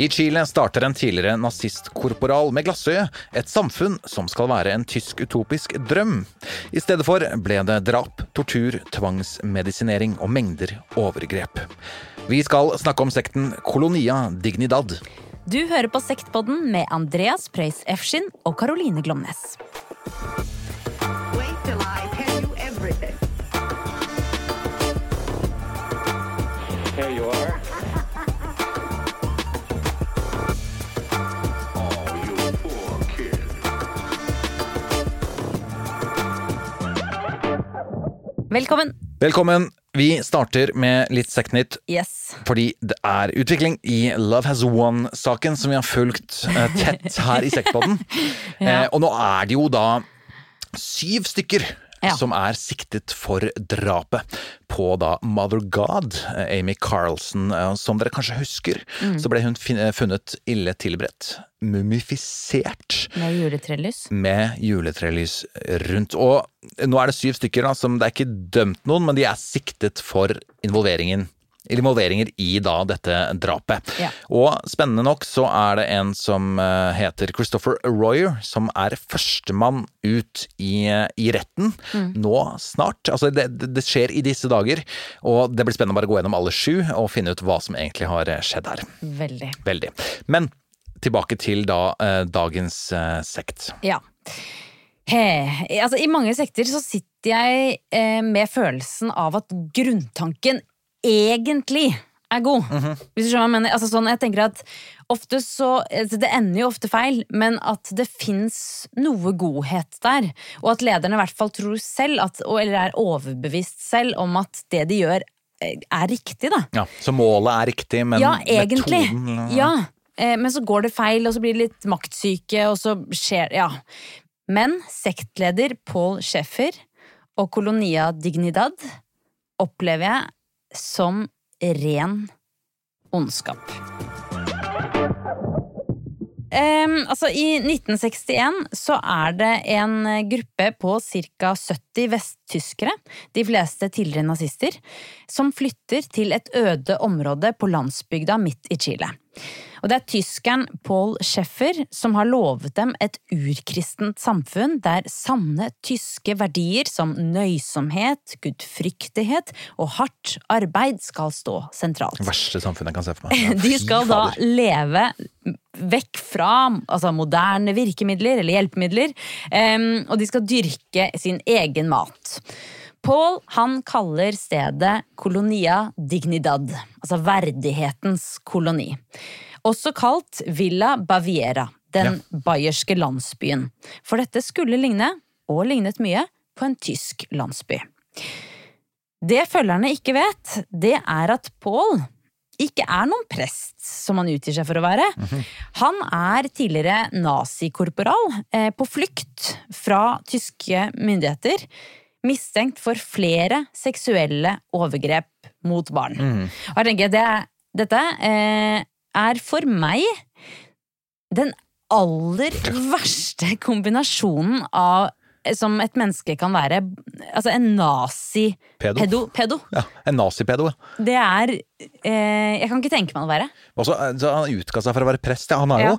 I Chile starter en tidligere nazistkorporal med glassøye et samfunn som skal være en tysk utopisk drøm. I stedet for ble det drap, tortur, tvangsmedisinering og mengder overgrep. Vi skal snakke om sekten Colonia Dignidad. Du hører på Sektpodden med Andreas Preus Efskin og Caroline Glomnes. Wait till I tell you everything. Here you are. Velkommen. Velkommen. Vi starter med litt sektnytt. Yes. Fordi det er utvikling i Love Has Won-saken som vi har fulgt eh, tett her i Sektpodden. Ja. eh, og nå er det jo da syv stykker Ja. som er siktet for drapet på da Mother God, Amy Carlson. Eh, som dere kanskje husker, Mm. så ble hun eh, funnet ille tilberedt. Mumifisert Med juletrelys. med juletrelys rundt. Og nå er det syv stykker da, som det er ikke dømt noen, men de er siktet for involveringen. Involveringer i da dette drapet. Ja. Og spennende nok så er det en som eh, heter Christopher Royer, som er førstemann ut i, i retten nå snart. Altså det, det skjer i disse dager, og det blir spennende å bare gå gjennom alle sju og finne ut hva som egentlig har eh, skjedd her. Veldig. Veldig. Men tilbake til da eh, dagens eh, sekt. Ja. He, altså, I mange sekter så sitter jeg eh, med følelsen av at grunntanken egentlig er god. Hvis du skjønner hva jeg mener. Altså, sånn, jeg tenker at ofte så altså, Det ender jo ofte feil, men at det fins noe godhet der. Og at lederne i hvert fall tror selv, at, eller er overbevist selv om at det de gjør, eh, er riktig. da. Ja, Så målet er riktig, men Ja, egentlig. metoden Ja, eh, men så går det feil, og så blir det litt maktsyke, og så skjer Ja. Men sektleder Paul Schäffer og Colonia Dignidad opplever jeg som ren ondskap. Um, altså I 1961 så er det en gruppe på ca. 70 vesttyskere, de fleste tidligere nazister, som flytter til et øde område på landsbygda midt i Chile. Og det er tyskeren Paul Scheffer som har lovet dem et urkristent samfunn der sanne tyske verdier som nøysomhet, gudfryktighet og hardt arbeid skal stå sentralt. Det verste samfunnet jeg kan se for meg. Ja, De skal da leve vekk fra altså, moderne virkemidler eller hjelpemidler, og de skal dyrke sin egen mat. Paul han kaller stedet Colonia Dignidad, altså verdighetens koloni. Også kalt Villa Baviera, den bayerske landsbyen. For dette skulle ligne, og lignet mye, på en tysk landsby. Det følgerne ikke vet, det er at Paul ikke er noen prest, som han utgir seg for å være. Han er tidligere nazikorporal eh, på flukt fra tyske myndigheter, mistenkt for flere seksuelle overgrep mot barn. Og jeg tenker, det, dette eh, er for meg den aller verste kombinasjonen av som et menneske kan være. Altså en nazi-pedo. Pedo. Pedo. Ja, En nazipedo. ja. Det er eh, Jeg kan ikke tenke meg verre. Også, eh, han utga seg for å være prest. Ja. Han, har jo,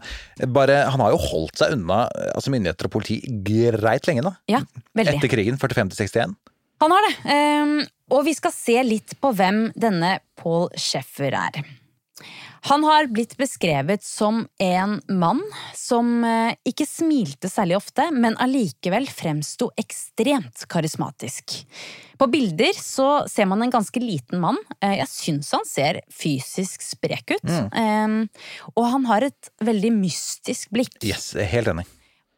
bare, han har jo holdt seg unna altså myndigheter og politi greit lenge nå. Ja, veldig. Etter krigen, 45-61. Han har det. Um, og vi skal se litt på hvem denne Paul Sheffer er. Han har blitt beskrevet som en mann som eh, ikke smilte særlig ofte, men allikevel fremsto ekstremt karismatisk. På bilder så ser man en ganske liten mann. Eh, Jeg syns han ser fysisk sprek ut. Mm. og han har et veldig mystisk blikk. Yes, helt enig.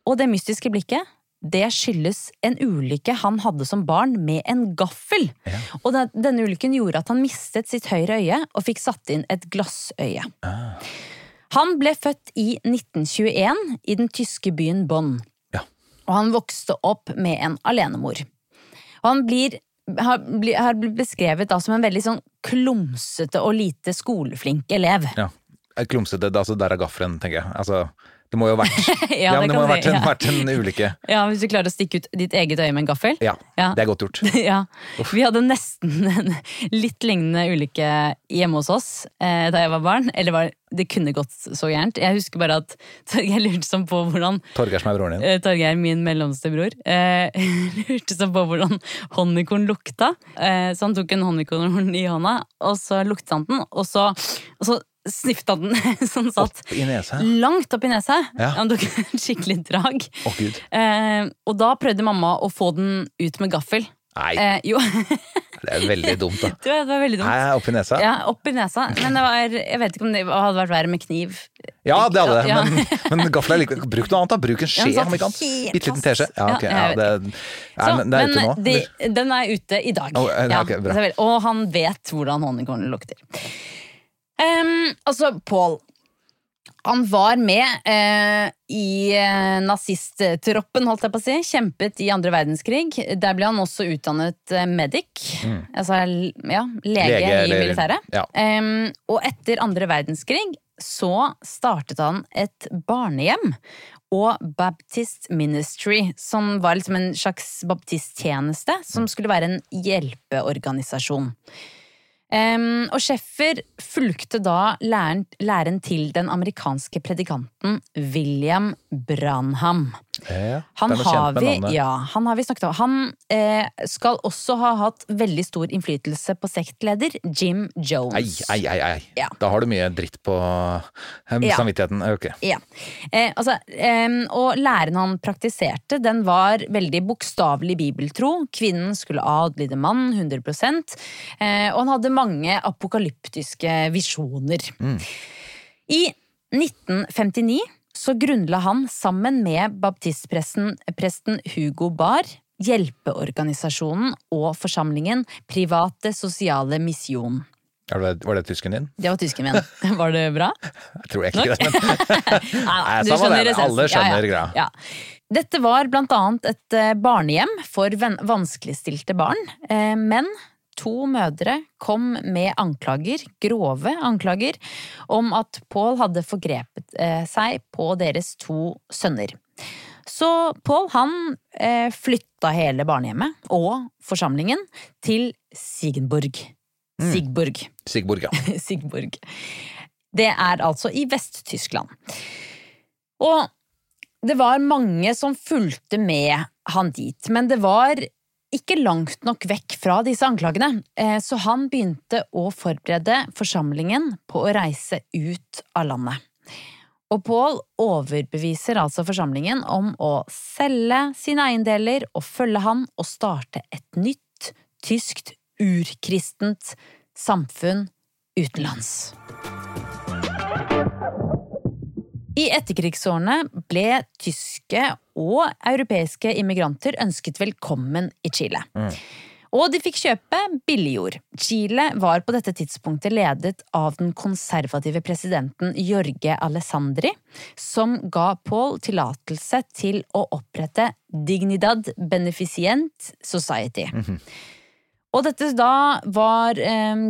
Og det mystiske blikket, det skyldes en ulykke han hadde som barn med en gaffel. Og den, denne ulykken gjorde at han mistet sitt høyre øye og fikk satt inn et glassøye. Han ble født i 1921 i den tyske byen Bonn. Ja. Og han vokste opp med en alenemor. Og han blir, har, har blitt beskrevet da som en veldig sånn klumsete og lite skoleflink elev. Ja. Klumsete, altså der er gaffelen, tenker jeg. Altså, Det må jo ha vært, Ja, ja, det det må ha vært en, ja. vært en ulykke. Ja, Hvis du klarer å stikke ut ditt eget øye med en gaffel. Ja, det er godt gjort. Ja. Vi hadde nesten en litt lignende ulykke hjemme hos oss eh, da jeg var barn. Eller var, det kunne gått så gærent. Jeg husker bare at Torgeir lurte sånn på hvordan Torgeir som er broren din. eh, Torgeir, min mellomste bror, eh, lurte sånn på hvordan honningkorn lukta. Eh, så han tok en honningkorn i hånda, og så lukta han den, og så, og så snifta den som satt Opp i nesa. langt opp i nesa. Ja. Han tok en skikkelig drag. Oh. Eh, og da prøvde mamma å få den ut med gaffel. Nei, Eh, jo, det er veldig dumt, da. det var, det var veldig dumt. Nei, opp i nesa. Ja, opp i nesa. Men det var, jeg vet ikke om det hadde vært verre med kniv. Ja, det hadde det, Ja. men, men gaffel er like Bruk noe annet, da. Bruk en skje, den om ikke annet. Bitte liten teskje. Ja, ok. Ja, det, er, Så, det er ute nå. men de, den er ute i dag. Oh, okay, og han vet hvordan honningkornet lukter. Em, altså, Paul Han var med eh, i eh, nazisttroppen, holdt jeg på å si. Kjempet i andre verdenskrig. Der ble han også utdannet eh, medic. Altså ja, lege, Mm. Lege, i militæret. ja. Um, og etter andre verdenskrig så startet han et barnehjem og Baptist Ministry, som var liksom en slags baptisttjeneste, som skulle være en hjelpeorganisasjon. Em, og Scheffer fulgte da læren, læren til den amerikanske predikanten William Branham. Ja, Han har, vi, ja, han har vi snakket om. Han eh, skal også ha hatt veldig stor innflytelse på sektleder Jim Jones. Ei, ei, ei, ei. Ja. Da har du mye dritt på eh, samvittigheten. Ok. Ja. Eh, altså, eh, og læren han praktiserte, den var veldig bokstavelig bibeltro. Kvinnen skulle adlyde mannen 100 eh, og han hadde mange apokalyptiske visjoner. I 1959 så grunnla han sammen med baptistpresten Hugo Bar, hjelpeorganisasjonen og forsamlingen Private Sosiale Misjon. Det- Var det tysken din? Det var tysken min. Var det bra? Jeg tror jeg ikke det. Men Nei, du skjønner det, alle skjønner ja, ja. ja. Dette var blant annet et eh, barnehjem for vanskeligstilte barn, eh, men to mødre kom med anklager, grove anklager, om at Paul hadde forgrepet eh, seg på deres to sønner. Så Paul han eh, flytta hele barnehjemmet og forsamlingen til Sigenburg. Mm. Sigburg. Ja. Sigburg. Det er altså i Vest-Tyskland. Og det var mange som fulgte med han dit, men det var ikke langt nok vekk fra disse anklagene, eh, så han begynte å forberede forsamlingen på å reise ut av landet. Og Paul overbeviser altså forsamlingen om å selge sine eiendeler og følge han og starte et nytt, tyskt, urkristent samfunn utenlands. I etterkrigsårene ble tyske og europeiske immigranter ønsket velkommen i Chile. Og de fikk kjøpe billigjord. Chile var på dette tidspunktet ledet av den konservative presidenten Jorge Alessandri, som ga Paul tillatelse til å opprette Dignidad Beneficient Society. Og dette da var eh,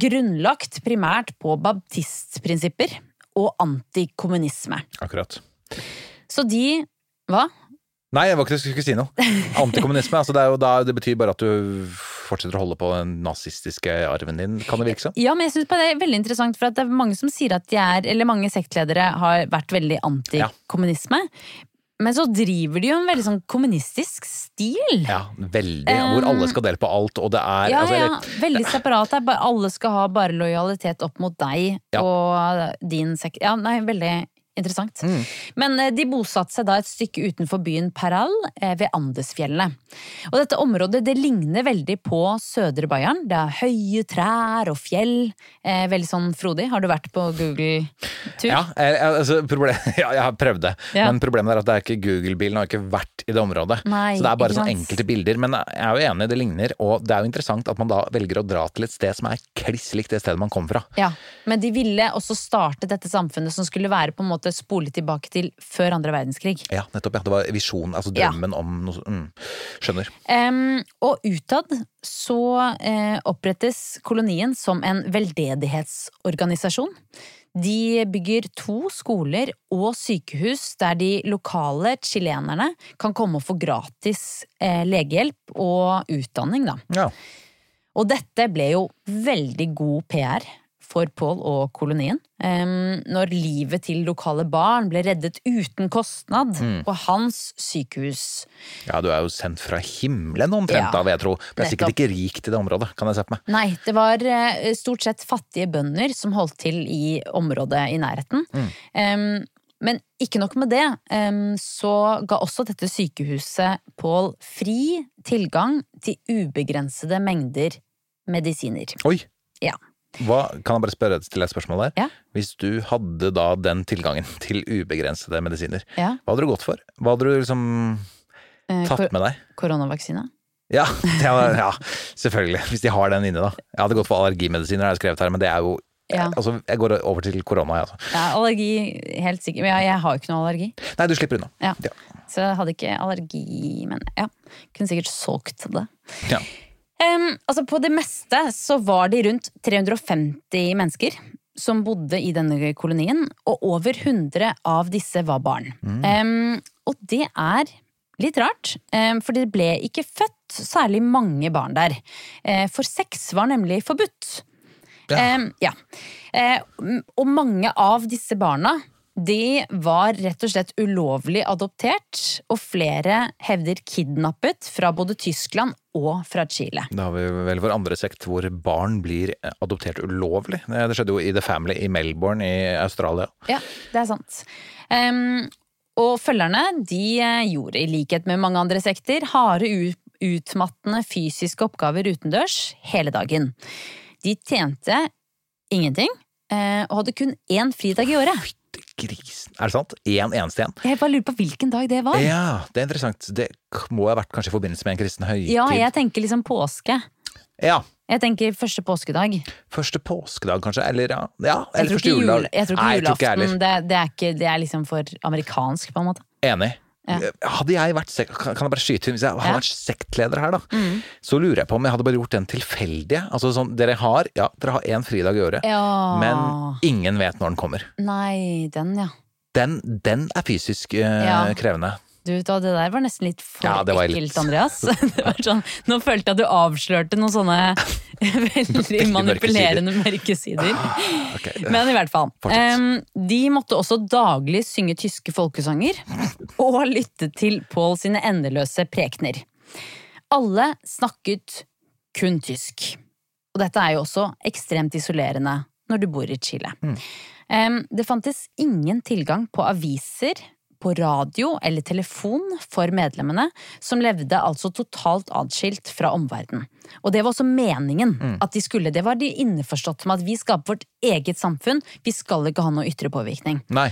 grunnlagt primært på baptistprinsipper og antikommunisme. Akkurat. Så de Hva? Nei, jeg var ikke skulle si noe. Antikommunisme. altså det, jo da, det betyr bare at du fortsetter å holde på den nazistiske arven din, kan det virke som. Ja, men jeg synes det er veldig interessant, for det er mange som sier at de er Eller mange sektledere har vært veldig antikommunisme. Men så driver de jo en veldig sånn kommunistisk stil. Ja, veldig. Hvor alle skal dele på alt, og det er Ja, altså, ja, eller- veldig separat. Alle skal ha bare lojalitet opp mot deg Ja. og din sekt... Ja, nei, veldig interessant. Mm. Men eh, de bosatte seg da et stykke utenfor byen Paral eh, ved Andesfjellene. Og dette området det ligner veldig på Sødre Bayern. Det er høye trær og fjell. Eh, veldig sånn frodig. Har du vært på Google-tur? Ja, altså, ja, jeg har prøvd det. Ja. Men problemet er at det er ikke Google-bilen har ikke vært i det området. Nei, så det er bare sånn enkelte bilder. Men jeg er jo enig, det ligner. Og det er jo interessant at man da velger å dra til et sted som er kliss likt det stedet man kom fra. Ja, men de ville også starte dette samfunnet som skulle være på en måte spole tilbake til før andre verdenskrig. Ja, nettopp. ja. Det var visjonen, altså Ja. drømmen om noe mm, Skjønner. Um, og utad så uh, opprettes kolonien som en veldedighetsorganisasjon. De bygger to skoler og sykehus der de lokale chilenerne kan komme og få gratis eh, legehjelp og utdanning, da. Ja. Og dette ble jo veldig god PR for Pål og kolonien. Når livet til lokale barn ble reddet uten kostnad på hans sykehus. ja, du er jo sendt fra himmelen omtrent, Ja, da, vil jeg tro. Du er sikkert ikke rik i det området, kan jeg se på meg. Nei, det var eh, stort sett fattige bønder som holdt til i området i nærheten. Em, men ikke nok med det, så ga også dette sykehuset Pål fri tilgang til ubegrensede mengder medisiner. Oi! Ja. Hva, kan jeg bare spørre til et spørsmål der? Ja. Hvis du hadde da den tilgangen til ubegrensede medisiner, Ja, hva hadde du gått for? Hva hadde du liksom eh, tatt med deg? koronavaksine. Ja, var, ja, selvfølgelig. Hvis de har den inne, da. Jeg hadde gått for allergimedisiner, har jeg skrevet her, men det er jo Ja. Altså, jeg går over til korona, altså. Ja, allergi, helt sikkert. Men jeg, jeg har jo ikke noe allergi. Nei, du slipper unna. Ja. Ja. Så jeg hadde ikke allergi, men ja. Kunne sikkert solgt det. Ja. Em, altså På det meste så var de rundt 350 mennesker som bodde i denne kolonien, og over 100 av disse var barn. Em, og det er litt rart, um, for det ble ikke født særlig mange barn der. Uh, For sex var nemlig forbudt. Ja. Ja. Uh, og mange av disse barna de var rett og slett ulovlig adoptert, og flere hevder kidnappet fra både Tyskland og fra Chile. Da har vi vel vår andre sekt hvor barn blir adoptert ulovlig. Det skjedde jo i The Family i Melbourne i Australia. Ja, det er sant. Um, og følgerne de eh, gjorde, i likhet med mange andre sekter, harde, utmattende fysiske oppgaver utendørs hele dagen. De tjente ingenting, eh, og hadde kun én fridag i året. Grisen. Er det sant? Én eneste en? Jeg bare lurer på hvilken dag det var. Ja, det er interessant. Det må ha vært kanskje i forbindelse med en kristen høytid. Ja, jeg tenker liksom påske. Ja. Jeg tenker første påskedag. Første påskedag, kanskje? Eller ja, ja eller første juledag. jeg tror ikke julaften. det, det, er ikke, det er liksom for amerikansk, på en måte. Enig. Ja. Hadde jeg vært kan jeg bare skyte inn, Hvis jeg hadde Ja. Mm. vært sektleder her, da, så lurer jeg på om jeg hadde bare gjort den tilfeldige. Altså sånn, Dere har ja, dere har én fridag i året, Ja. men ingen vet når den kommer. Nei, den, ja. Den, den er fysisk øh, krevende. Du, vet hva, det der var nesten litt for Ja, det var litt- ekkelt, Andreas. Det var sånn, nå følte jeg at du avslørte noen sånne veldig manipulerende mørke sider. Okay, Men i hvert fall. Um, de måtte også daglig synge tyske folkesanger og lytte til Pål sine endeløse prekener. Alle snakket kun tysk. Og dette er jo også ekstremt isolerende når du bor i Chile. Em, det fantes ingen tilgang på aviser, på radio eller telefon for medlemmene, som levde altså totalt atskilt fra omverdenen. Og det var også meningen at de skulle. Det var de innforstått med at vi skaper vårt eget samfunn, vi skal ikke ha noe ytre påvirkning. Nei.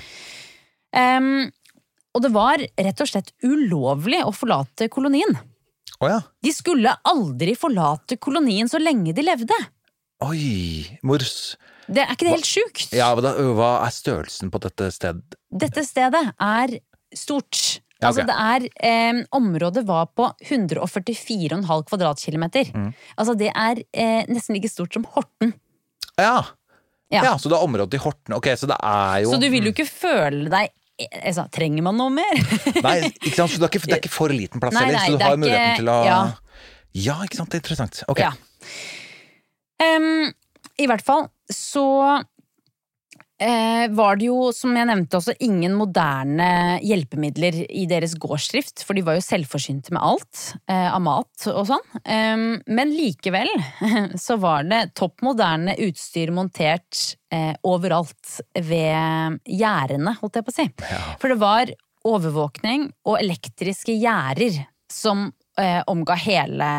Um, og det var rett og slett ulovlig å forlate kolonien. Oh, ja. De skulle aldri forlate kolonien så lenge de levde. Oi. Mors. Det Er ikke det helt sjukt? Ja, hva, hva er størrelsen på dette stedet? Dette stedet er stort. Ja, okay. Altså det er, eh, området var på 144,5 kvadratkilometer. Mm. Altså det er eh, nesten like stort som Horten. Ja. Ja. ja. Så det er området til Horten. Ok, så det er jo Så du vil jo ikke føle deg eh, altså, Trenger man noe mer? Nei, ikke sant? Så det er ikke, det er ikke for liten plass Nei, heller, nei, så du har muligheten ikke- til å ja. Ja, ikke sant. Det er interessant. Ok. Ja. Em, I hvert fall så eh, var det jo, som jeg nevnte også, ingen moderne hjelpemidler i deres gårdsdrift, for de var jo selvforsynte med alt eh, av mat og sånn. Eh, men likevel så var det topp moderne utstyr montert eh, overalt ved gjerdene, holdt jeg på å si. For det var overvåkning og elektriske gjerder som eh, omga hele,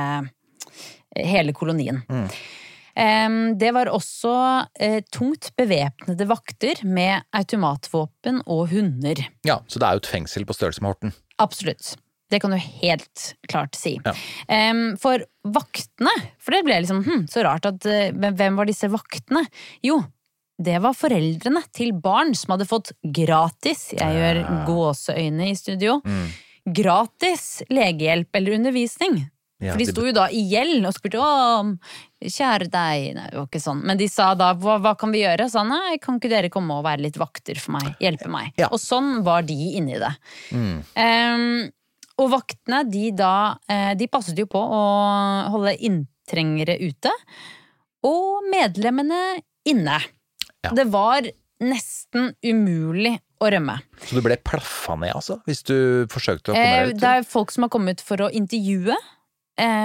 hele kolonien. Em, det var også eh, tungt bevæpnede vakter med automatvåpen og hunder. Ja, Så det er jo et fengsel på størrelse med Horten. Absolutt. Det kan du helt klart si. Ja. For vaktene, for det ble liksom hm, så rart at eh, Hvem var disse vaktene? Jo, det var foreldrene til barn som hadde fått gratis, jeg gjør gåseøyne i studio, Mm. gratis legehjelp eller undervisning. Ja, For de sto jo da i gjeld og spurte om kjære deg Nei, det var ikke sånn. Men de sa da hva, hva kan vi gjøre? Sa nei, kan ikke dere komme og være litt vakter for meg? Hjelpe meg? Ja. Og sånn var de inni det. Ehm, og vaktene, de da eh, De passet jo på å holde inntrengere ute. Og medlemmene inne. Ja. Det var nesten umulig å rømme. Så du ble plaffa ned, altså? Hvis du forsøkte å komme Eh, deg ut? det er folk som har kommet for å intervjue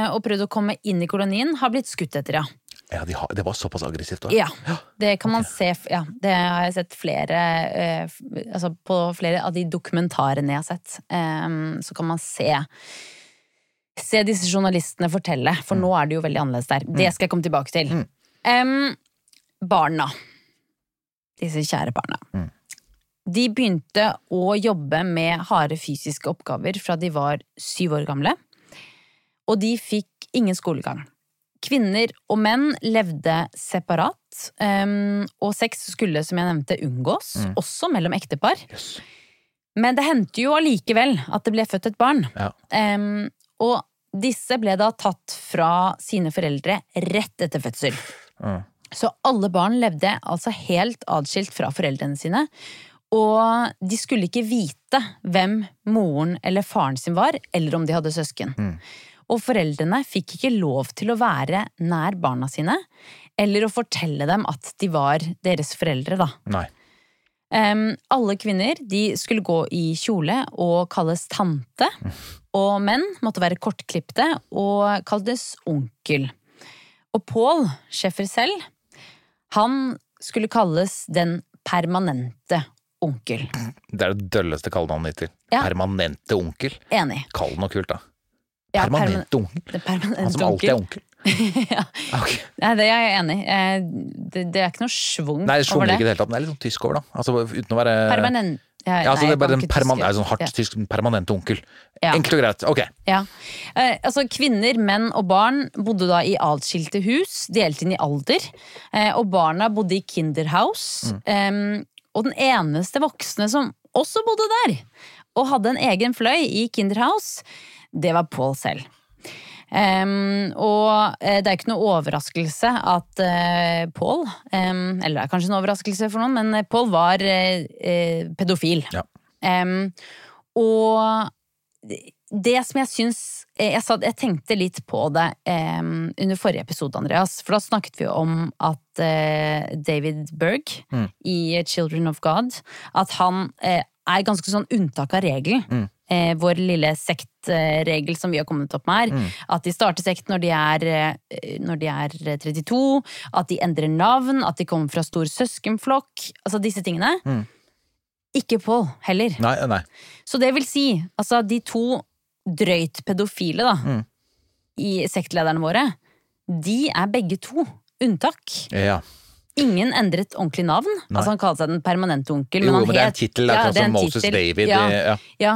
og prøvd å komme inn i kolonien, har blitt skutt etter, ja. Ja, de har, det var såpass aggressivt da? Ja, det kan man se Ja, det har jeg sett flere eh, Altså på flere av de dokumentarene jeg har sett, eh, så kan man se Se disse journalistene fortelle, for nå er det jo veldig annerledes der. Det skal jeg komme tilbake til. Mm. Em, barna. Disse kjære barna. Mm. De begynte å jobbe med harde fysiske oppgaver fra de var syv år gamle. Og de fikk ingen skolegang. Kvinner og menn levde separat, em, og sex skulle, som jeg nevnte, unngås, Mm. også mellom ektepar. Yes. Men det hendte jo allikevel at det ble født et barn. Ja. Um, og disse ble da tatt fra sine foreldre rett etter fødsel. Mm. Så alle barn levde altså helt atskilt fra foreldrene sine. Og de skulle ikke vite hvem moren eller faren sin var, eller om de hadde søsken. Mm. Og foreldrene fikk ikke lov til å være nær barna sine, eller å fortelle dem at de var deres foreldre, da. Nei. Um, alle kvinner de skulle gå i kjole og kalles tante, og menn måtte være kortklipte og kaltes onkel. Og Paul, Schäffer selv, han skulle kalles den permanente onkel. Det er det dølleste kallenavnet hittil. Ja. Permanente onkel. Enig. Kall det noe kult, da. Ja, permanent onkel. Permanent Han som alltid er onkel. ja. Okay. Nei, det er jeg enig i. Eh, Det, det er ikke noe schwung over det Nei, det det. ikke i det hele tatt, men det er litt sånn tysk over, da. Altså, uten å være Permanent. Ja, Ja, altså, nei, det er bare en perman er sånn hardt Ja. tysk permanent onkel. Ja. Enkelt og greit. Ok. Ja. Eh, altså, kvinner, menn og barn bodde da i atskilte hus, delt inn i alder. Eh, og barna bodde i Kinderhouse. Eh, og den eneste voksne som også bodde der, og hadde en egen fløy i Kinderhouse, det var Paul selv. Um, og eh, det er ikke noe overraskelse at uh, Paul um, Eller det er kanskje en overraskelse for noen, men eh, Paul var uh, pedofil. Ja. Um, og det som jeg syns jeg, sa, jeg tenkte litt på det under forrige episode, Andreas. For da snakket vi om at David Berg Mm. i Children of God At han er ganske sånn unntak av regelen. Mm. Eh, vår lille sektregel som vi har kommet opp med her. Mm. At de starter sekt når de, er, eh, når de er 32. At de endrer navn. At de kommer fra stor søskenflokk. Altså disse tingene. Mm. Ikke Pål heller. Nei, nei. Så det vil si, altså de to drøyt pedofile da, Mm. i sektlederne våre, de er begge to unntak. Ja. Ingen endret ordentlig navn. Nei. Altså Han kalte seg den permanente onkel. Jo, han men det er en tittel. Ja, som Moses tittel. David. Ja, Ja. ja.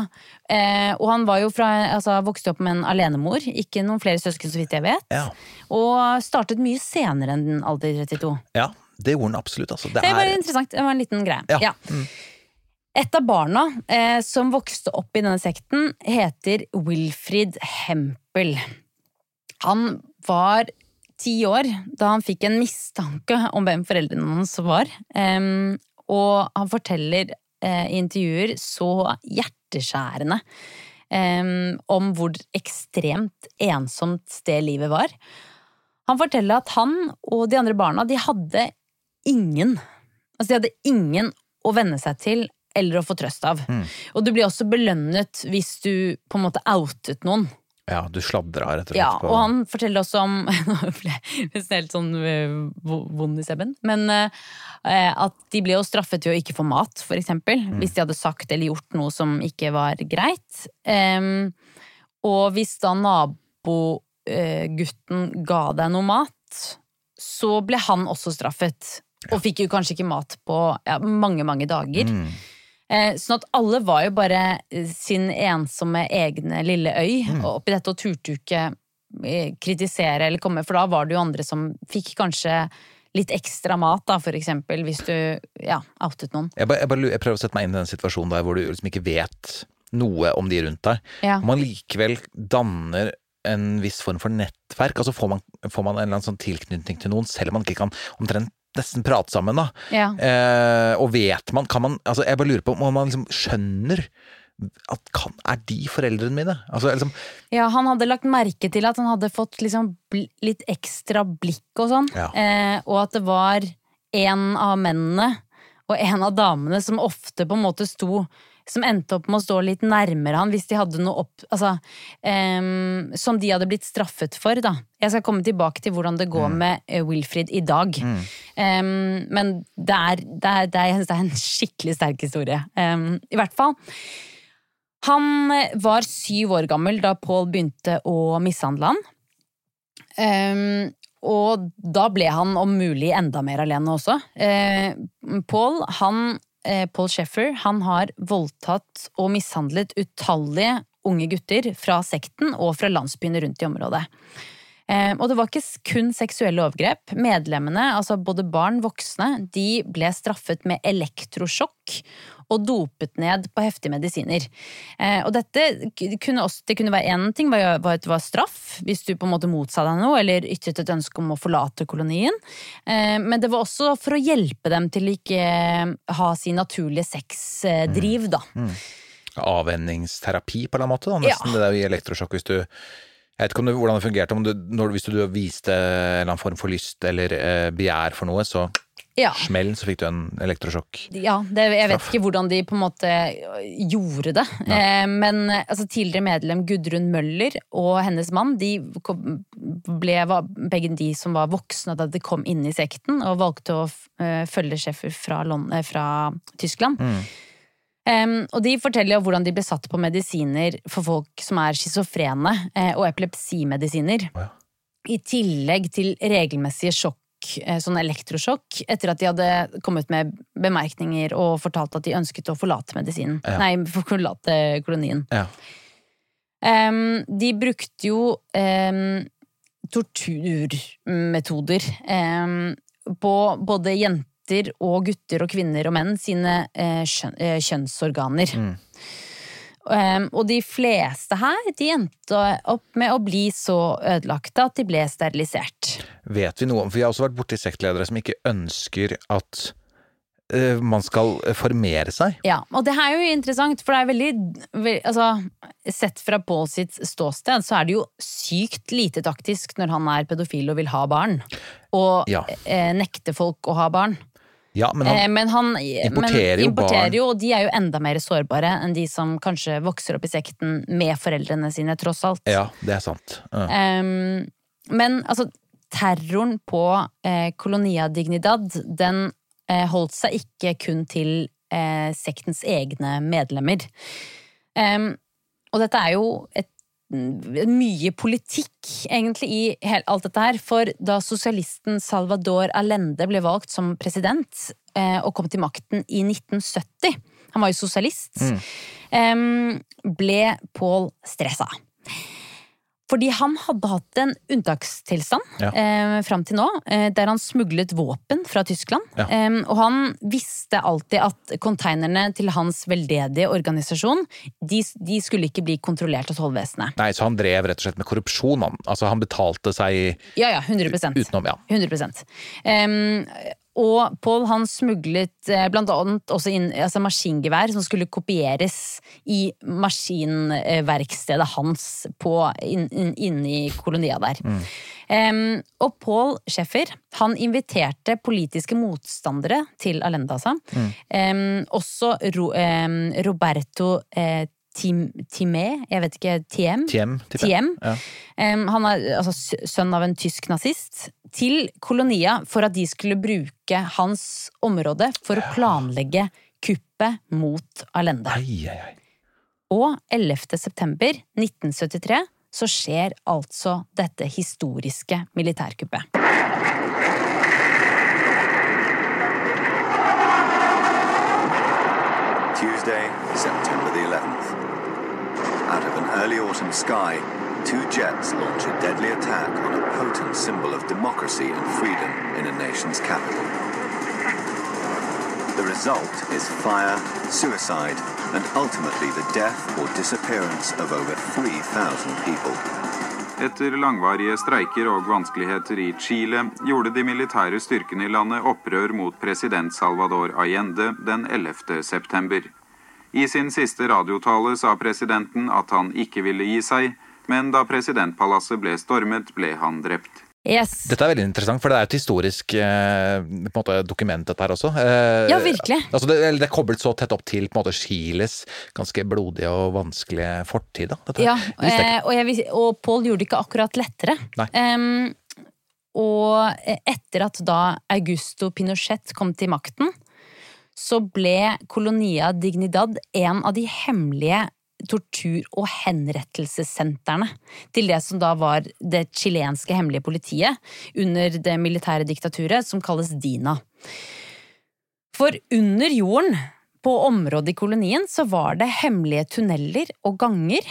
Eh, og han var jo fra, altså, vokste opp med en alenemor, ikke noen flere søsken så vidt jeg vet. Ja. Og startet mye senere enn den alder 32. ja, det gjorde han absolutt. Altså. Det Det var er interessant. Det var en liten greie. Ja. Ja. Et av barna eh, som vokste opp i denne sekten, heter Wilfrid Hempel. Han var ti år da han fikk en mistanke om hvem foreldrene hans var. Em, og han forteller eh, i intervjuer så hjerteskjærende Um, om hvor ekstremt ensomt det livet var. Han forteller at han og de andre barna de hadde ingen Altså de hadde ingen å venne seg til eller å få trøst av. Mm. Og du blir også belønnet hvis du på en måte outet noen. Ja, du sladra rett og slett. Ja, og han forteller også om jeg nesten helt sånn øh, vond i sebben. Men eh, at de ble jo straffet ved å ikke få mat, for eksempel. Mm. Hvis de hadde sagt eller gjort noe som ikke var greit. Um, og hvis da nabogutten ga deg noe mat, så ble han også straffet. Og fikk jo kanskje ikke mat på ja, mange, mange dager. Mm. Eh, sånn at alle var jo bare eh, sin ensomme egne lille øy, Mm. og oppi dette og turte jo ikke eh, kritisere eller komme, for da var det jo andre som fikk kanskje litt ekstra mat, da, for eksempel, hvis du ja, outet noen. Jeg, bare, jeg, bare, jeg prøver å sette meg inn i den situasjonen der hvor du liksom ikke vet noe om de rundt deg. Ja. Om man likevel danner en viss form for nettverk? Altså får man, får man en eller annen sånn tilknytning til noen, selv om man ikke kan omtrent nesten prate sammen, da? Ja. Eh, og vet man, kan man Altså, jeg bare lurer på om man liksom skjønner at kan, Er de foreldrene mine? Altså liksom Ja, han hadde lagt merke til at han hadde fått liksom litt ekstra blikk og sånn. Ja. Eh, og at det var en av mennene og en av damene som ofte på en måte sto som endte opp med å stå litt nærmere han hvis de hadde noe opp Altså um, Som de hadde blitt straffet for, da. Jeg skal komme tilbake til hvordan det går med eh, Wilfrid i dag. Ehm, men det er, det, er, det, er, det er en skikkelig sterk historie. Um, I hvert fall. Han eh, var syv år gammel da Paul begynte å mishandle han. Um, og da ble han om mulig enda mer alene også. Eh, Paul, han, Paul Sheffer, han har voldtatt og mishandlet utallige unge gutter fra sekten og fra landsbyene rundt i området. Eh, og det var ikke kun seksuelle overgrep. Medlemmene, altså både barn og voksne, de ble straffet med elektrosjokk og dopet ned på heftige medisiner. Eh, og dette kunne også, det kunne være én ting, var, det var straff, hvis du på en måte motsa deg noe, eller ytret et ønske om å forlate kolonien. Eh, men det var også for å hjelpe dem til å ikke eh, ha sin naturlige sexdriv, da. avvenningsterapi på en måte, da. Nesten Ja. det der i elektrosjokk hvis du jeg vet ikke det, hvordan det fungerte, om du, når, hvis du viste en eller annen form for lyst eller eh, begjær for noe, så Ja. smell, så fikk du en elektrosjokk. Ja, det, jeg vet ikke hvordan de på en måte øh, gjorde det. Eh, men altså, tidligere medlem Gudrun Møller og hennes mann de kom, ble, var begge de som var voksne da de kom inn i sekten, og valgte å eh, følge sjefer fra, Lon- eh, fra Tyskland. Em, og de forteller jo hvordan de ble satt på medisiner for folk som er schizofrene, eh, og epilepsimedisiner. Ja. I tillegg til regelmessige sjokk, eh, sånn elektrosjokk, etter at de hadde kommet med bemerkninger og fortalt at de ønsket å forlate medisinen. Ja. Nei, forlate kolonien. Ja. Um, de brukte jo um, torturmetoder på både jenter og gutter og kvinner og menn sine eh, eh, kjønnsorganer. Mm. Um, og de fleste her de endte opp med å bli så ødelagte at de ble sterilisert. Vet vi noe om For vi har også vært borti sektledere som ikke ønsker at eh, man skal formere seg. Ja, og det her er jo interessant, for det er veldig, altså, Sett fra Paul sitt ståsted, så er det jo sykt lite taktisk når han er pedofil og vil ha barn. Og Ja. eh, nekte folk å ha barn. Ja, men han, Eh, men han importerer men jo importerer barn. jo, og de er jo enda mer sårbare enn de som kanskje vokser opp i sekten med foreldrene sine, tross alt. ja, det er sant. Ja. Ehm, men altså, terroren på eh, Colonia Dignidad, den eh, holdt seg ikke kun til eh, sektens egne medlemmer. Ehm, og dette er jo et mye politikk, egentlig, i alt dette her. For da sosialisten Salvador Allende ble valgt som president eh, og kom til makten i 1970, han var jo sosialist, em, ble Paul stressa. Fordi han hadde hatt en unntakstilstand Ja. eh, fram til nå, eh, der han smuglet våpen fra Tyskland. Ja. Eh, og han visste alltid at konteinerne til hans veldedige organisasjon de, de skulle ikke bli kontrollert av tollvesenet. Nei, så han drev rett og slett med korrupsjon, han. Altså, han betalte seg Ja, ja, 100% utenom, ja. 100 Em, Og Paul han smuglet eh, blant annet også inn altså maskingevær som skulle kopieres i maskinverkstedet hans på, inn, inn, inne i kolonia der. Em, og Paul Schäffer han inviterte politiske motstandere til Alendasa. altså. Um, også Ro, um, Roberto eh, Timé, jeg vet ikke, Tiem? Tiem. Tiem. Ja. Um, han er altså sønn av en tysk nazist. Til kolonia for at de skulle bruke hans område for å planlegge kuppet mot Alende. Ai, ai, ai. Og 11. september 1973 så skjer altså dette historiske militærkuppet. Tuesday, September the 11th. Out of an early autumn sky, two jets launch a deadly attack on a potent symbol of democracy and freedom in a nation's capital. The result is fire, suicide, and ultimately the death or disappearance of over 3,000 people. Etter langvarige streiker og vanskeligheter i Chile gjorde de militære styrkene i landet opprør mot president Salvador Allende den 11. september. I sin siste radiotale sa presidenten at han ikke ville gi seg, men da presidentpalasset ble stormet, ble han drept. Yes. Dette er veldig interessant, for det er et historisk eh, på en måte, dokument, dette her også. Eh, Ja, virkelig. Altså, det, det er koblet så tett opp til på en måte, Chiles ganske blodige og vanskelige fortid. Da, dette. Ja, jeg eh, og, jeg, og Paul gjorde det ikke akkurat lettere. Nei. Em, og etter at da Augusto Pinochet kom til makten, så ble Colonia Dignidad en av de hemmelige tortur- og henrettelsessentrene til det som da var det chilenske hemmelige politiet under det militære diktaturet, som kalles DINA. For under jorden, på området i kolonien, så var det hemmelige tunneler og ganger.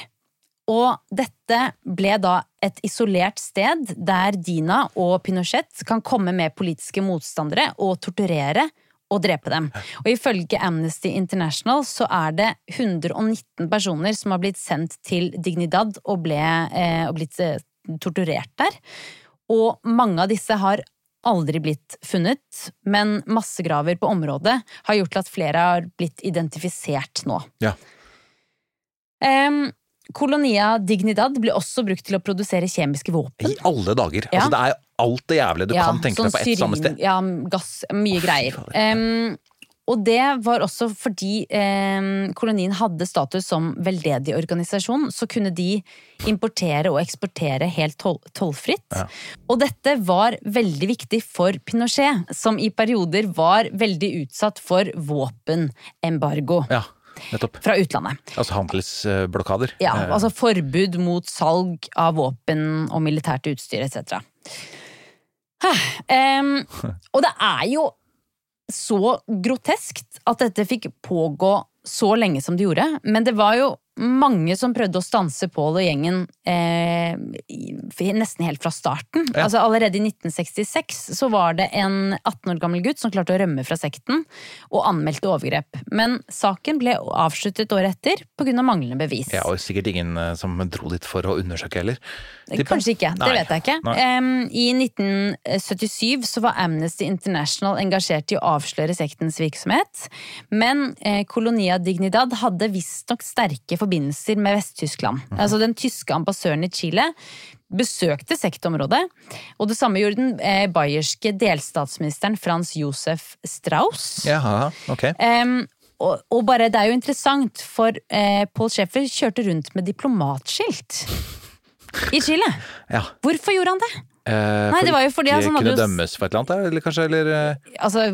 Og dette ble da et isolert sted der Dina og Pinochet kan komme med politiske motstandere og torturere og drepe dem. Og ifølge Amnesty International så er det 119 personer som har blitt sendt til Dignidad og, ble, eh, og blitt eh, torturert der. Og mange av disse har aldri blitt funnet, men massegraver på området har gjort at flere har blitt identifisert nå. Ja. Um, Kolonia Dignidad ble også brukt til å produsere kjemiske våpen. I alle dager. Ja. Altså, det er alt det jævlige du kan tenke deg på ett samme sted. Ja, gass, mye greier. Um, og det var også fordi um, kolonien hadde status som veldedig organisasjon, så kunne de importere og eksportere helt toll, tollfritt. Ja. Og dette var veldig viktig for Pinochet, som i perioder var veldig utsatt for våpenembargo Ja, nettopp. fra utlandet. Altså handelsblokader. Ja, Eh, altså forbud mot salg av våpen og militært utstyr etc. Um, og det er jo så groteskt at dette fikk pågå så lenge som det gjorde, men det var jo mange som prøvde å stanse Pål og gjengen eh, nesten helt fra starten. Ja. Altså Allerede i 1966 så var det en 18 år gammel gutt som klarte å rømme fra sekten og anmeldte overgrep. Men saken ble avsluttet året etter pga. manglende bevis. ja, og sikkert ingen eh, som dro dit for å undersøke heller. tipper. Kanskje ikke, det Nei. vet jeg ikke. Nei. I 1977 så var Amnesty International engasjert i å avsløre sektens virksomhet, men eh, Colonia Dignidad hadde visstnok sterke forbindelser med Vest-Tyskland. Mhm. Altså Den tyske ambassadøren i Chile besøkte sektområdet, og det samme gjorde den eh, bayerske delstatsministeren Frans Josef Strauss. Jaha, ok. Um, og, og bare, det er jo interessant, for eh, Paul Schäfer kjørte rundt med diplomatskilt i Chile. Ja. Hvorfor gjorde han det? Eh, Nei, det var jo fordi altså, han hadde kunne jo dømmes for et eller annet, eller kanskje? Eller eh, Altså,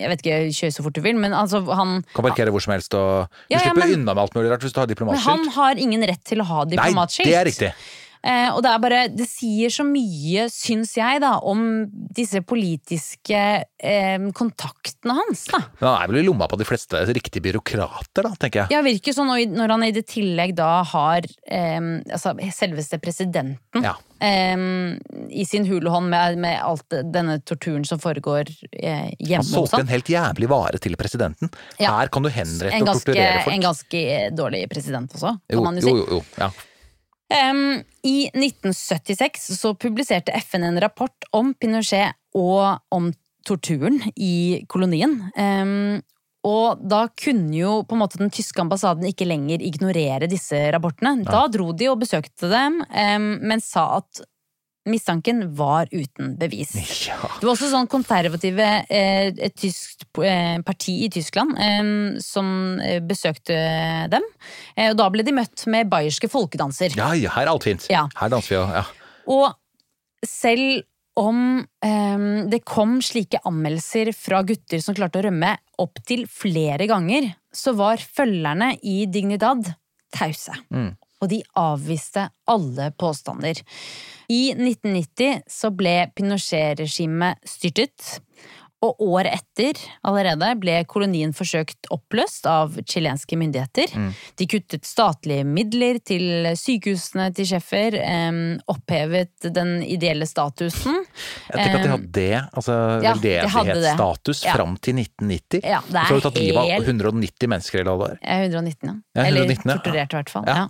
jeg vet ikke, kjør så fort du vil, men altså, han kan parkere hvor som helst og Du Ja, ja, slipper men- unna med alt mulig rart hvis du har diplomatskilt. men han har ingen rett til å ha diplomatskilt. Nei, det er riktig. Eh, og det er bare, det sier så mye, syns jeg, da, om disse politiske eh, kontaktene hans. da. Men han er vel i lomma på de fleste riktige byråkrater, da, tenker jeg. Ja, virker sånn når han i det tillegg da har eh, altså, selveste presidenten Ja. Eh, i sin hulehånd med, med alt denne torturen som foregår eh, hjemme hos solgte en helt jævlig vare til presidenten. Ja. Her kan du henrette En og ganske, torturere folk. en ganske dårlig president også, kan jo, man jo si. jo, jo, jo. Ja. um, I 1976 så publiserte FN en rapport om Pinochet og om torturen i kolonien. Em, og da kunne jo på en måte den tyske ambassaden ikke lenger ignorere disse rapportene. Da dro de og besøkte dem, men sa at mistanken var uten bevis. ja. Det var også sånn konservative eh, et tysk eh, parti i Tyskland eh, som eh, besøkte dem. Og da ble de møtt med bayerske folkedanser. Ja, ja, her er alt fint. Ja. Her danser vi jo. Ja. Og selv om eh, det kom slike anmeldelser fra gutter som klarte å rømme opptil flere ganger, så var følgerne i Dignidad tause. Mm. Og de avviste alle påstander. I 1990 så ble Pinochet-regimet styrtet. Og året etter allerede ble kolonien forsøkt oppløst av chilenske myndigheter. Mm. De kuttet statlige midler til sykehusene til Schäffer, em, opphevet den ideelle statusen. Jeg tenker at de hadde det, altså ja, de veldedighetsstatus Ja. fram til 1990. Ja, det Så har er du tatt livet av 190 mennesker i alle år. Jeg er 119, ja. Ja, 119, ja. Eller torturert, i hvert fall. Ja. Ja.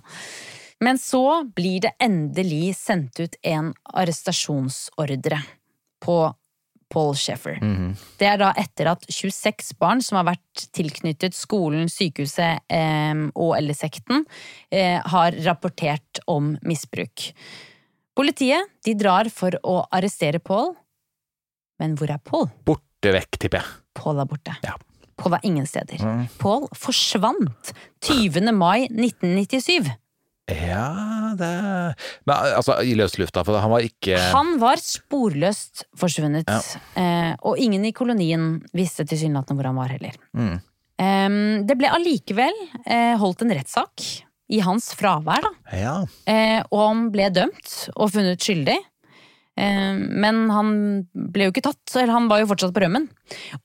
Men så blir det endelig sendt ut en arrestasjonsordre på Paul Sheffer. Det er da etter at 26 barn som har vært tilknyttet skolen, sykehuset eh, og eller sekten, eh, har rapportert om misbruk. Politiet de drar for å arrestere Paul. Men hvor er Paul? Borte vekk, tipper jeg. Paul er borte. Ja. Paul er ingen steder. Paul forsvant 20. mai 1997. Ja, det Men altså, i løslufta, for han var ikke Han var sporløst forsvunnet, eh, og ingen i kolonien visste tilsynelatende hvor han var heller. Mm. Det ble allikevel eh, holdt en rettssak i hans fravær, da. Ja. Eh, og han ble dømt og funnet skyldig. Men han ble jo ikke tatt, eller han var jo fortsatt på rømmen.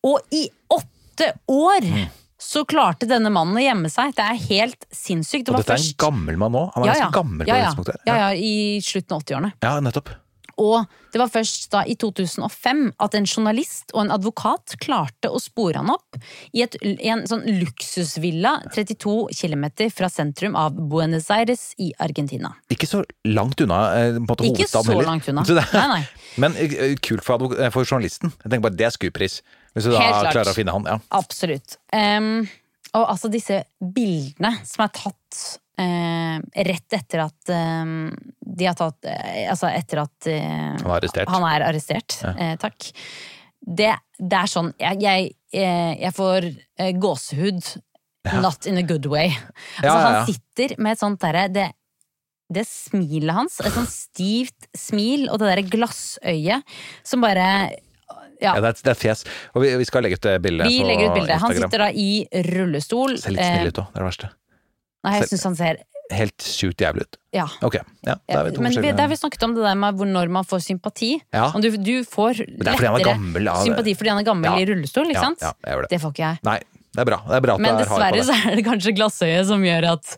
Og i åtte år Mm. Så klarte denne mannen å gjemme seg! Det er helt sinnssykt. Det Og dette er en gammel mann nå. Han er Ja, ja. ganske gammel på ja, det ja. tidspunktet. Ja, ja, i slutten av 80-årene. ja, nettopp. Og det var først da i 2005 at en journalist og en advokat klarte å spore han opp i, et, i en sånn luksusvilla 32 km fra sentrum av Buenos Aires i Argentina. Ikke så langt unna eh, på en måte, Ikke så hovedstaden heller. langt unna. Så det- Nei, nei. Men eh, kult for, eh, for journalisten. Jeg tenker bare Det er skuepris. Hvis du da Helt klart. klarer å finne han. Ja. Absolutt. Em, og altså disse bildene som er tatt eh, rett etter at em, de har tatt eh, Altså etter at eh, Han er arrestert. Han er arrestert, eh, takk. Det, det er sånn Jeg, jeg, eh, jeg får eh, gåsehud. Not in a good way. Altså, Ja, ja, ja. Han sitter med et sånt derre det, det smilet hans, et sånt stivt smil, og det derre glassøyet som bare Ja, Ja, det, er, det er fjes. Og vi, vi skal legge ut det bildet vi legger ut bilde. Han sitter da i rullestol. Ser litt snill ut òg, det er det verste. Eh, nei, jeg syns han ser Helt sjukt jævlig ut. Ja. Okay. ja, vi Men vi, der vi snakket om det der med når man får sympati. Ja. Om du, du får er er lettere gammel, ja. sympati fordi han er gammel i rullestol, ikke Ja, sant? det. Det får ikke jeg. Nei, det er bra. Det er bra Men er dessverre så er det kanskje glassøyet som gjør at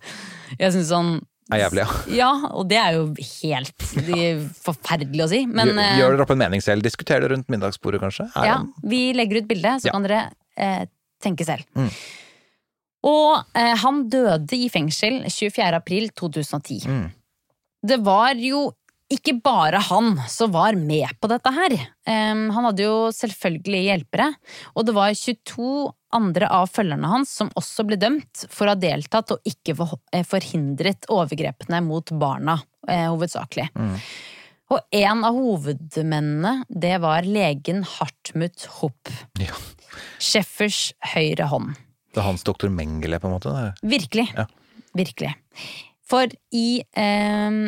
jeg syns han Er jævlig, ja. Ja, og det er jo helt de, forferdelig å si, men Gjør, eh, gjør dere opp en mening selv. Diskuter det rundt middagsbordet, kanskje. Er Ja, vi legger ut bilde, så Ja. kan dere eh, tenke selv. Mm. Og eh, han døde i fengsel 24. april 2010. Mm. Det var jo ikke bare han som var med på dette her. Em, han hadde jo selvfølgelig hjelpere, og det var 22 andre av følgerne hans som også ble dømt for å ha deltatt og ikke eh, forhindret overgrepene mot barna, hovedsakelig. hovedsakelig. Og en av hovedmennene, det var legen Hartmut Hopp. Ja. Sheffers høyre hånd. Det er hans doktor Mengele, på en måte. det Virkelig. Ja. Virkelig. For i eh,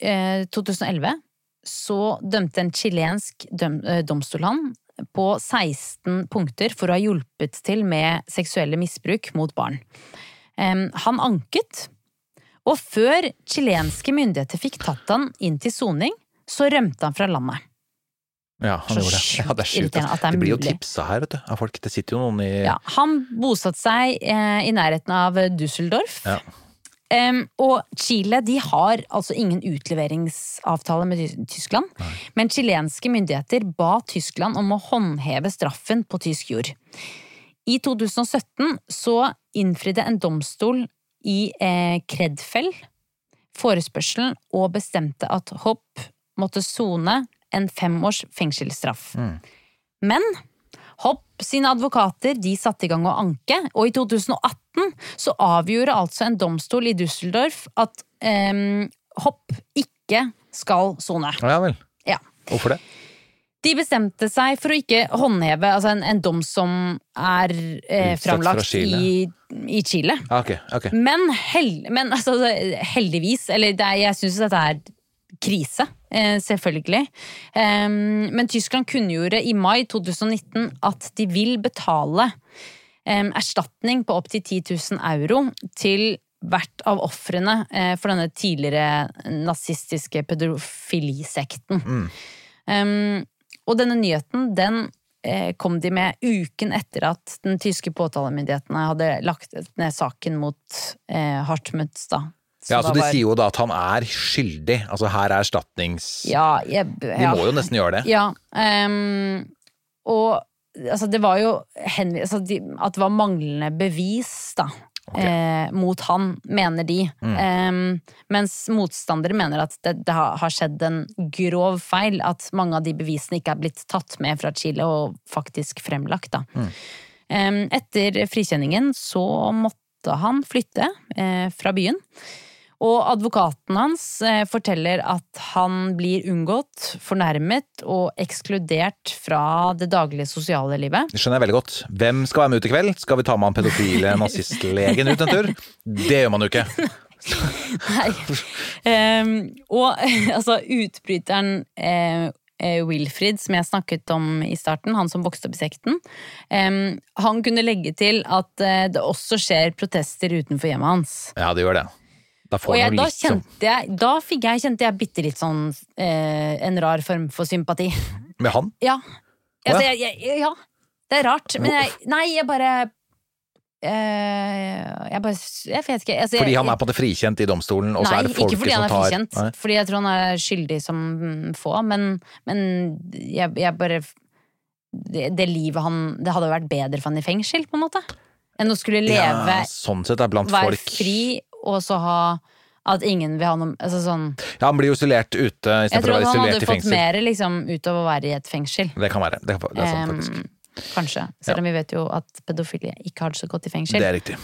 eh, 2011 så dømte en chilensk døm, eh, domstol han på 16 punkter for å ha hjulpet til med seksuelle misbruk mot barn. Han anket, og før chilenske myndigheter fikk tatt han inn til soning, så rømte han fra landet. Ja, han Så gjorde det. Ja, det er sjukt. det er Det blir jo tipsa her, vet du, av folk. Det sitter jo noen i Ja, han bosatte seg eh, i nærheten av Düsseldorf. Ja. Em, og Chile de har altså ingen utleveringsavtale med Tyskland. Tyskland. Men chilenske myndigheter ba Tyskland om å håndheve straffen på tysk jord. I 2017 så innfridde en domstol i eh, Kredfell forespørselen og bestemte at Hopp måtte sone en femårs fengselsstraff. Men Hopp sine advokater de satte i gang å anke, og i 2018 så avgjorde altså en domstol i Düsseldorf at em, Hopp ikke skal sone. Ja vel. Ja. Hvorfor det? De bestemte seg for å ikke håndheve altså en, en dom som er eh, framlagt i, i Chile. Ah, ok, ok. Men, hel, men altså, heldigvis, eller det jeg syns dette er krise, eh, selvfølgelig. Men Tyskland kunngjorde i mai 2019 at de vil betale erstatning på opptil 10 000 euro til hvert av ofrene eh, for denne tidligere nazistiske pedofilisekten. Mm. og denne nyheten, den eh, kom de med uken etter at den tyske påtalemyndighetene hadde lagt ned saken mot Hartmut, da. Ja, så De var- sier jo da at han er skyldig. Altså her er erstatnings... ja, jeg, De må jo nesten gjøre det. Ja. um, og altså, det var jo henvis, altså, de, At det var manglende bevis, da. eh, mot han, mener de. Mm. Eh, mens motstandere mener at det, det har skjedd en grov feil. At mange av de bevisene ikke er blitt tatt med fra Chile og faktisk fremlagt. Da. Mm. Eh, etter frikjenningen så måtte han flytte eh, fra byen. Og advokaten hans eh, forteller at han blir unngått, fornærmet og ekskludert fra det daglige sosiale livet. Det skjønner jeg veldig godt. Hvem skal være med ut i kveld? Skal vi ta med han pedofile nazistlegen ut en tur? Det gjør man jo ikke. Nei. Um, og altså, utbryteren eh, eh, Wilfrid, som jeg snakket om i starten, han som vokste opp i sekten, um, han kunne legge til at det også skjer protester utenfor hjemmet hans. Ja, det gjør det. Da får Og jeg, da litt sånn kjente jeg, da fikk jeg, kjente jeg bitte litt sånn eh, en rar form for sympati. Med han? Ja. Altså, ja. jeg, jeg, ja. Det er rart, men jeg Nei, jeg bare eh, Jeg bare Jeg vet ikke. Altså, Fordi han er på måte frikjent i domstolen, og så Nei, er det folket ikke fordi han er frikjent, Nei. fordi jeg tror han er skyldig som få, men, men jeg, jeg bare det, det livet han Det hadde vært bedre for han i fengsel, på en måte. Enn å skulle leve, Ja, sånn sett er blant folk fri, og så ha at ingen vil ha noe altså sånn, Ja, han blir jo isolert ute Jeg istedenfor tror å være at han hadde fått mer liksom, ut av å være i et fengsel. Det kan være. Det, kan, det er sant, faktisk. Em, kanskje. Selv om vi vet jo at pedofile ikke har det så godt i fengsel. Det er riktig.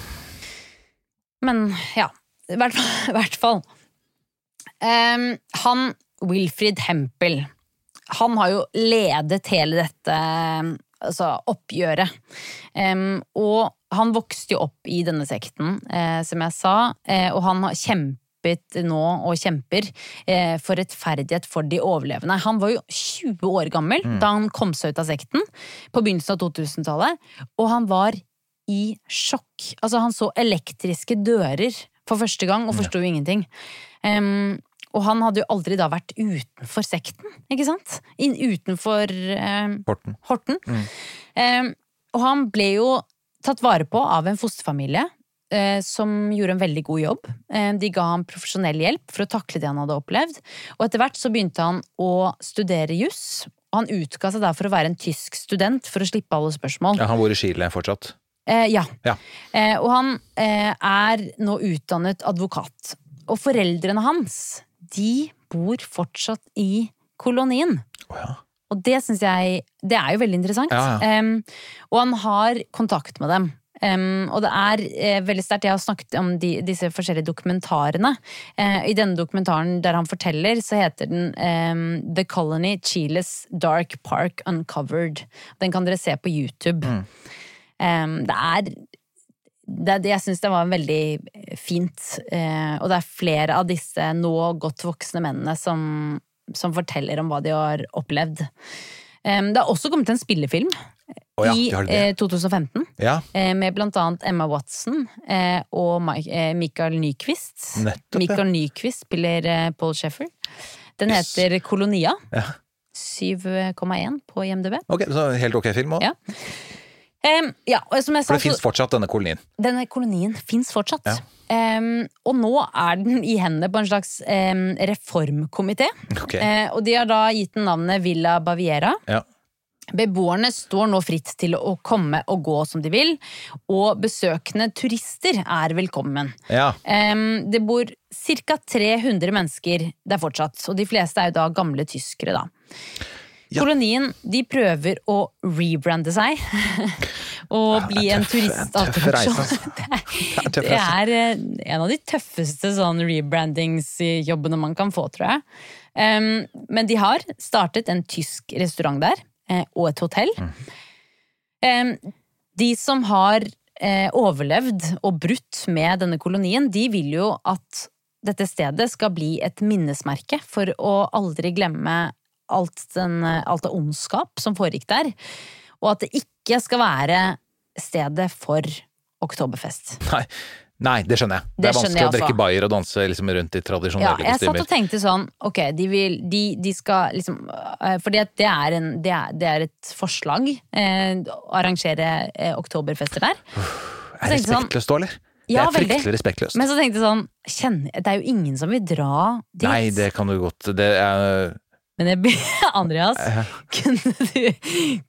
Men ja, i hvert fall. i hvert fall. Um, han Wilfrid Hempel, han har jo ledet hele dette altså, oppgjøret. Um, og han vokste jo opp i denne sekten, eh, som jeg sa, eh, og han har kjempet nå og kjemper eh, for rettferdighet for de overlevende. Han var jo 20 år gammel da han kom seg ut av sekten på begynnelsen av 2000-tallet, og han var i sjokk. Altså, han så elektriske dører for første gang og forsto jo ingenting. Um, og han hadde jo aldri da vært utenfor sekten, ikke sant? In, utenfor um, Horten. Horten. Em, og han ble jo tatt vare på av en fosterfamilie eh, som gjorde en veldig god jobb. Eh, de ga ham profesjonell hjelp for å takle det han hadde opplevd. Og etter hvert så begynte han å studere juss. Han utga seg der for å være en tysk student for å slippe alle spørsmål. Ja, han bor i Chile fortsatt. Eh, ja. Ja. Eh, og han eh, er nå utdannet advokat. Og foreldrene hans, de bor fortsatt i kolonien. Oh, ja. Og det syns jeg Det er jo veldig interessant. Ja, Em, og han har kontakt med dem. Um, og det er eh, veldig sterkt. Jeg har snakket om de, disse forskjellige dokumentarene. Eh, I denne dokumentaren der han forteller, så heter den em, The Colony Chiles Dark Park Uncovered. Den kan dere se på YouTube. Em, det er det, det, jeg syns det var veldig fint. Eh, og det er flere av disse nå godt voksne mennene som, som forteller om hva de har opplevd. Det har også kommet en spillefilm oh, ja, i de det. eh, 2015. Ja, Eh, med blant annet Emma Watson eh, og Mi- Michael Nyquist. Nettopp, ja. Michael Nyquist spiller Paul Sheffer. Den heter Kolonia. Ja. 7,1 på IMDb. ok, så helt ok film òg. Ja. Um, ja, For det fins fortsatt denne kolonien. denne kolonien fins fortsatt. Ja. Em, og nå er den i hendene på en slags um, reformkomité. Okay. Uh, og de har da gitt den navnet Villa Baviera. Ja. Beboerne står nå fritt til å komme og gå som de vil, og besøkende turister er velkommen. ja. Um, det bor ca. 300 mennesker der fortsatt, og de fleste er jo da gamle tyskere, da. Ja. Kolonien de prøver å rebrande seg og bli en turistattraksjon. Det Det er en av de tøffeste sånn rebrandingsjobbene man kan få, tror jeg. Um, men de har startet en tysk restaurant der, eh, og et hotell. Mm. Em, de som har uh, overlevd og brutt med denne kolonien, de vil jo at dette stedet skal bli et minnesmerke for å aldri glemme alt, den, alt av ondskap som foregikk der. Og at det ikke skal være stedet for oktoberfest. Nei. Nei, det skjønner jeg. Det, Det er vanskelig jeg å drikke bayer og danse liksom rundt i Ja, jeg jeg satt og tenkte sånn, ok, de, vil, de, de skal liksom For Fordi det er, en, det er, det er et forslag, eh, å arrangere eh, oktoberfester der. Er det sånn- respektløst da, eller? Ja, det er veldig. fryktelig respektløst. Men så tenkte jeg sånn, kjenner, det er jo ingen som vil dra dit. Nei, det kan du godt Det er Men jeg, Andreas, kunne du,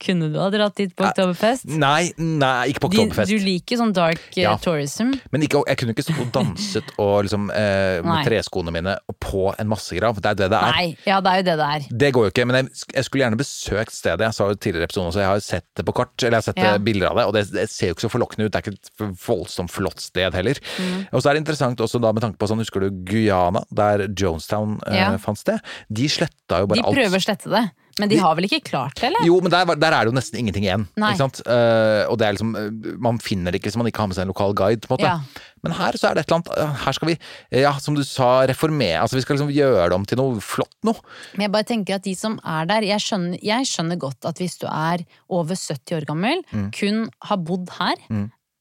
kunne du ha dratt dit på Oktoberfest? Nei, nei, ikke på Oktoberfest. du liker sånn dark eh, Ja. tourism. Men ikke, jeg kunne ikke stått og danset og liksom, eh, med treskoene mine på en massegrav. Det er det det er. Nei, ja, det er jo det det er. Det går jo ikke, men jeg, jeg skulle gjerne besøkt stedet. Jeg sa jo tidligere i episoden også, jeg har sett det på kart, eller jeg har sett Ja. eh, bilder av det, og det, det ser jo ikke så forlokkende ut. Det er ikke et voldsomt flott sted heller. Mm. Og så er det interessant også da med tanke på sånn, husker du Guyana, der Jonestown eh, fant sted? De sletta jo bare De alt. prøver å slette det, men de har vel ikke klart det, eller? Jo, men der, der er det jo nesten ingenting igjen. Eh, og det er liksom, eh, man finner det ikke hvis man ikke har med seg en lokal guide. på en måte. Ja. Men her så er det et eller annet eh, Her skal vi, ja, som du sa, reformere. Altså Vi skal liksom gjøre det om til noe flott noe. Men jeg bare tenker at de som er der Jeg skjønner, jeg skjønner godt at hvis du er over 70 år gammel, Mm. kun har bodd her,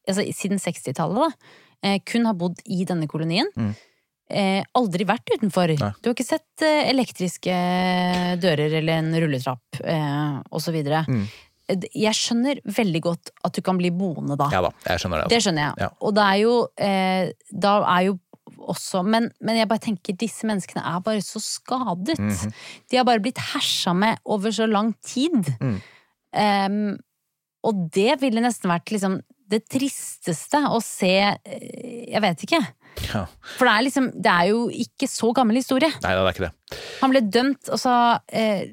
altså siden 60-tallet, da, kun har bodd i denne kolonien, eh, aldri vært utenfor. Mm. Nei. Du har ikke sett eh, elektriske dører eller en rulletrapp eh, osv. Mm. Jeg skjønner veldig godt at du kan bli boende da. Ja da, jeg skjønner det. Det Altså. skjønner jeg. Ja. Og det er jo eh, Da er jo også men, men jeg bare tenker disse menneskene er bare så skadet. Mhm. De har bare blitt hersa med over så lang tid. Mm. Um, og det ville nesten vært liksom det tristeste å se eh, Jeg vet ikke. Ja. For det er liksom Det er jo ikke så gammel historie. Nei, det er ikke det. Han ble dømt, og så eh,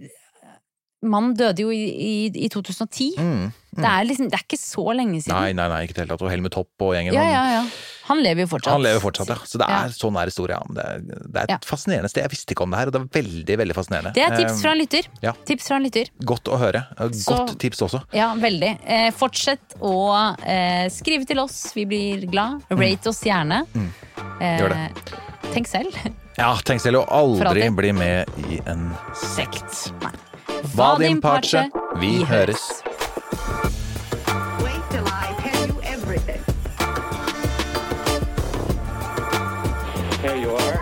Mannen døde jo i, i, i 2010. Mm. Det er liksom Det er ikke så lenge siden. Nei, nei, nei, ikke i det hele tatt. Og Helmut Topp og gjengen. Ja, han- ja, ja. Han lever jo fortsatt. Han lever fortsatt, ja. Så det er Ja. sånn er historia. Det, det er et Ja. fascinerende sted. Jeg visste ikke om det her, og det er veldig veldig fascinerende. Det er tips Eh, fra en lytter. ja. Tips fra en lytter. Godt å høre. Godt Så- tips også. Ja, veldig. Eh, fortsett å eh, skrive til oss. Vi blir glad. Rate oss gjerne. Eh, Mm. Gjør det. Tenk selv. Ja, tenk selv å aldri bli med i en sekt. Nei. Vadim Parce, vi høres. There you are.